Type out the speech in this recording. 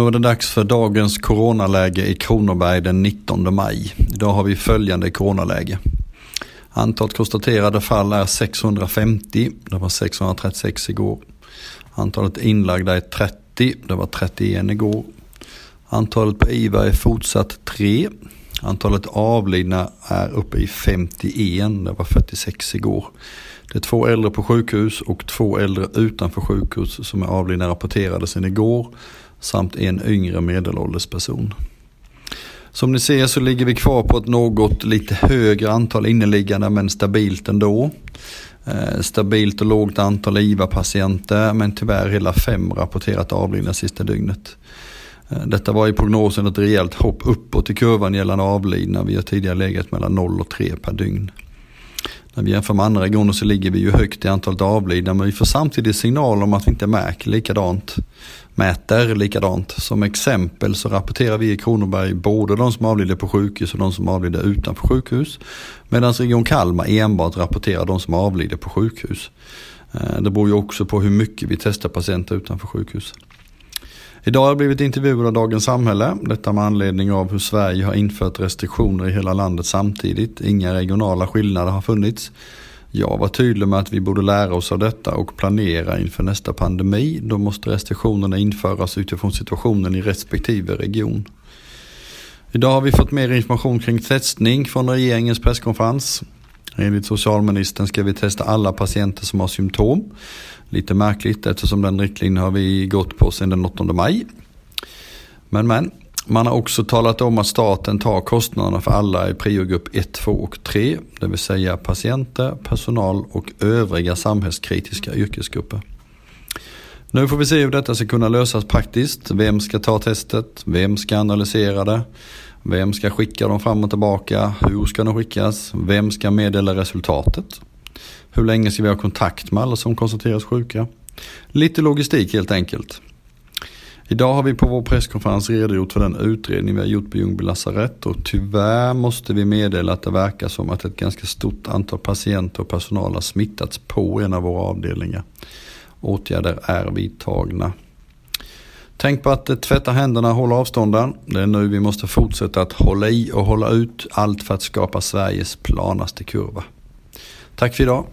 Nu är det dags för dagens coronaläge i Kronoberg den 19 maj. Idag har vi följande coronaläge. Antalet konstaterade fall är 650, det var 636 igår. Antalet inlagda är 30, det var 31 igår. Antalet på IVA är fortsatt 3. Antalet avlidna är uppe i 51, det var 46 igår. Det är två äldre på sjukhus och två äldre utanför sjukhus som är avlidna rapporterade sedan igår samt en yngre medelålders person. Som ni ser så ligger vi kvar på ett något lite högre antal inneliggande men stabilt ändå. Eh, stabilt och lågt antal IVA-patienter men tyvärr hela fem rapporterat avlidna sista dygnet. Eh, detta var i prognosen ett rejält hopp uppåt i kurvan gällande avlidna. Vi har tidigare legat mellan 0 och 3 per dygn. När vi jämför med andra regioner så ligger vi ju högt i antalet avlidna men vi får samtidigt signaler om att vi inte märker likadant. Mäter likadant. Som exempel så rapporterar vi i Kronoberg både de som avlider på sjukhus och de som avlider utanför sjukhus. Medan Region Kalmar enbart rapporterar de som avlider på sjukhus. Eh, det beror ju också på hur mycket vi testar patienter utanför sjukhus. Idag har jag blivit intervjuad av Dagens Samhälle. Detta med anledning av hur Sverige har infört restriktioner i hela landet samtidigt. Inga regionala skillnader har funnits. Jag var tydlig med att vi borde lära oss av detta och planera inför nästa pandemi. Då måste restriktionerna införas utifrån situationen i respektive region. Idag har vi fått mer information kring testning från regeringens presskonferens. Enligt socialministern ska vi testa alla patienter som har symptom. Lite märkligt eftersom den riktlinjen har vi gått på sedan den 8 maj. Men men, man har också talat om att staten tar kostnaderna för alla i priogrupp 1, 2 och 3. Det vill säga patienter, personal och övriga samhällskritiska yrkesgrupper. Nu får vi se hur detta ska kunna lösas praktiskt. Vem ska ta testet? Vem ska analysera det? Vem ska skicka dem fram och tillbaka? Hur ska de skickas? Vem ska meddela resultatet? Hur länge ska vi ha kontakt med alla som konstateras sjuka? Lite logistik helt enkelt. Idag har vi på vår presskonferens redogjort för den utredning vi har gjort på Ljungby lasarett och tyvärr måste vi meddela att det verkar som att ett ganska stort antal patienter och personal har smittats på en av våra avdelningar. Åtgärder är vidtagna. Tänk på att eh, tvätta händerna, hålla avstånden. Det är nu vi måste fortsätta att hålla i och hålla ut allt för att skapa Sveriges planaste kurva. Tack för idag.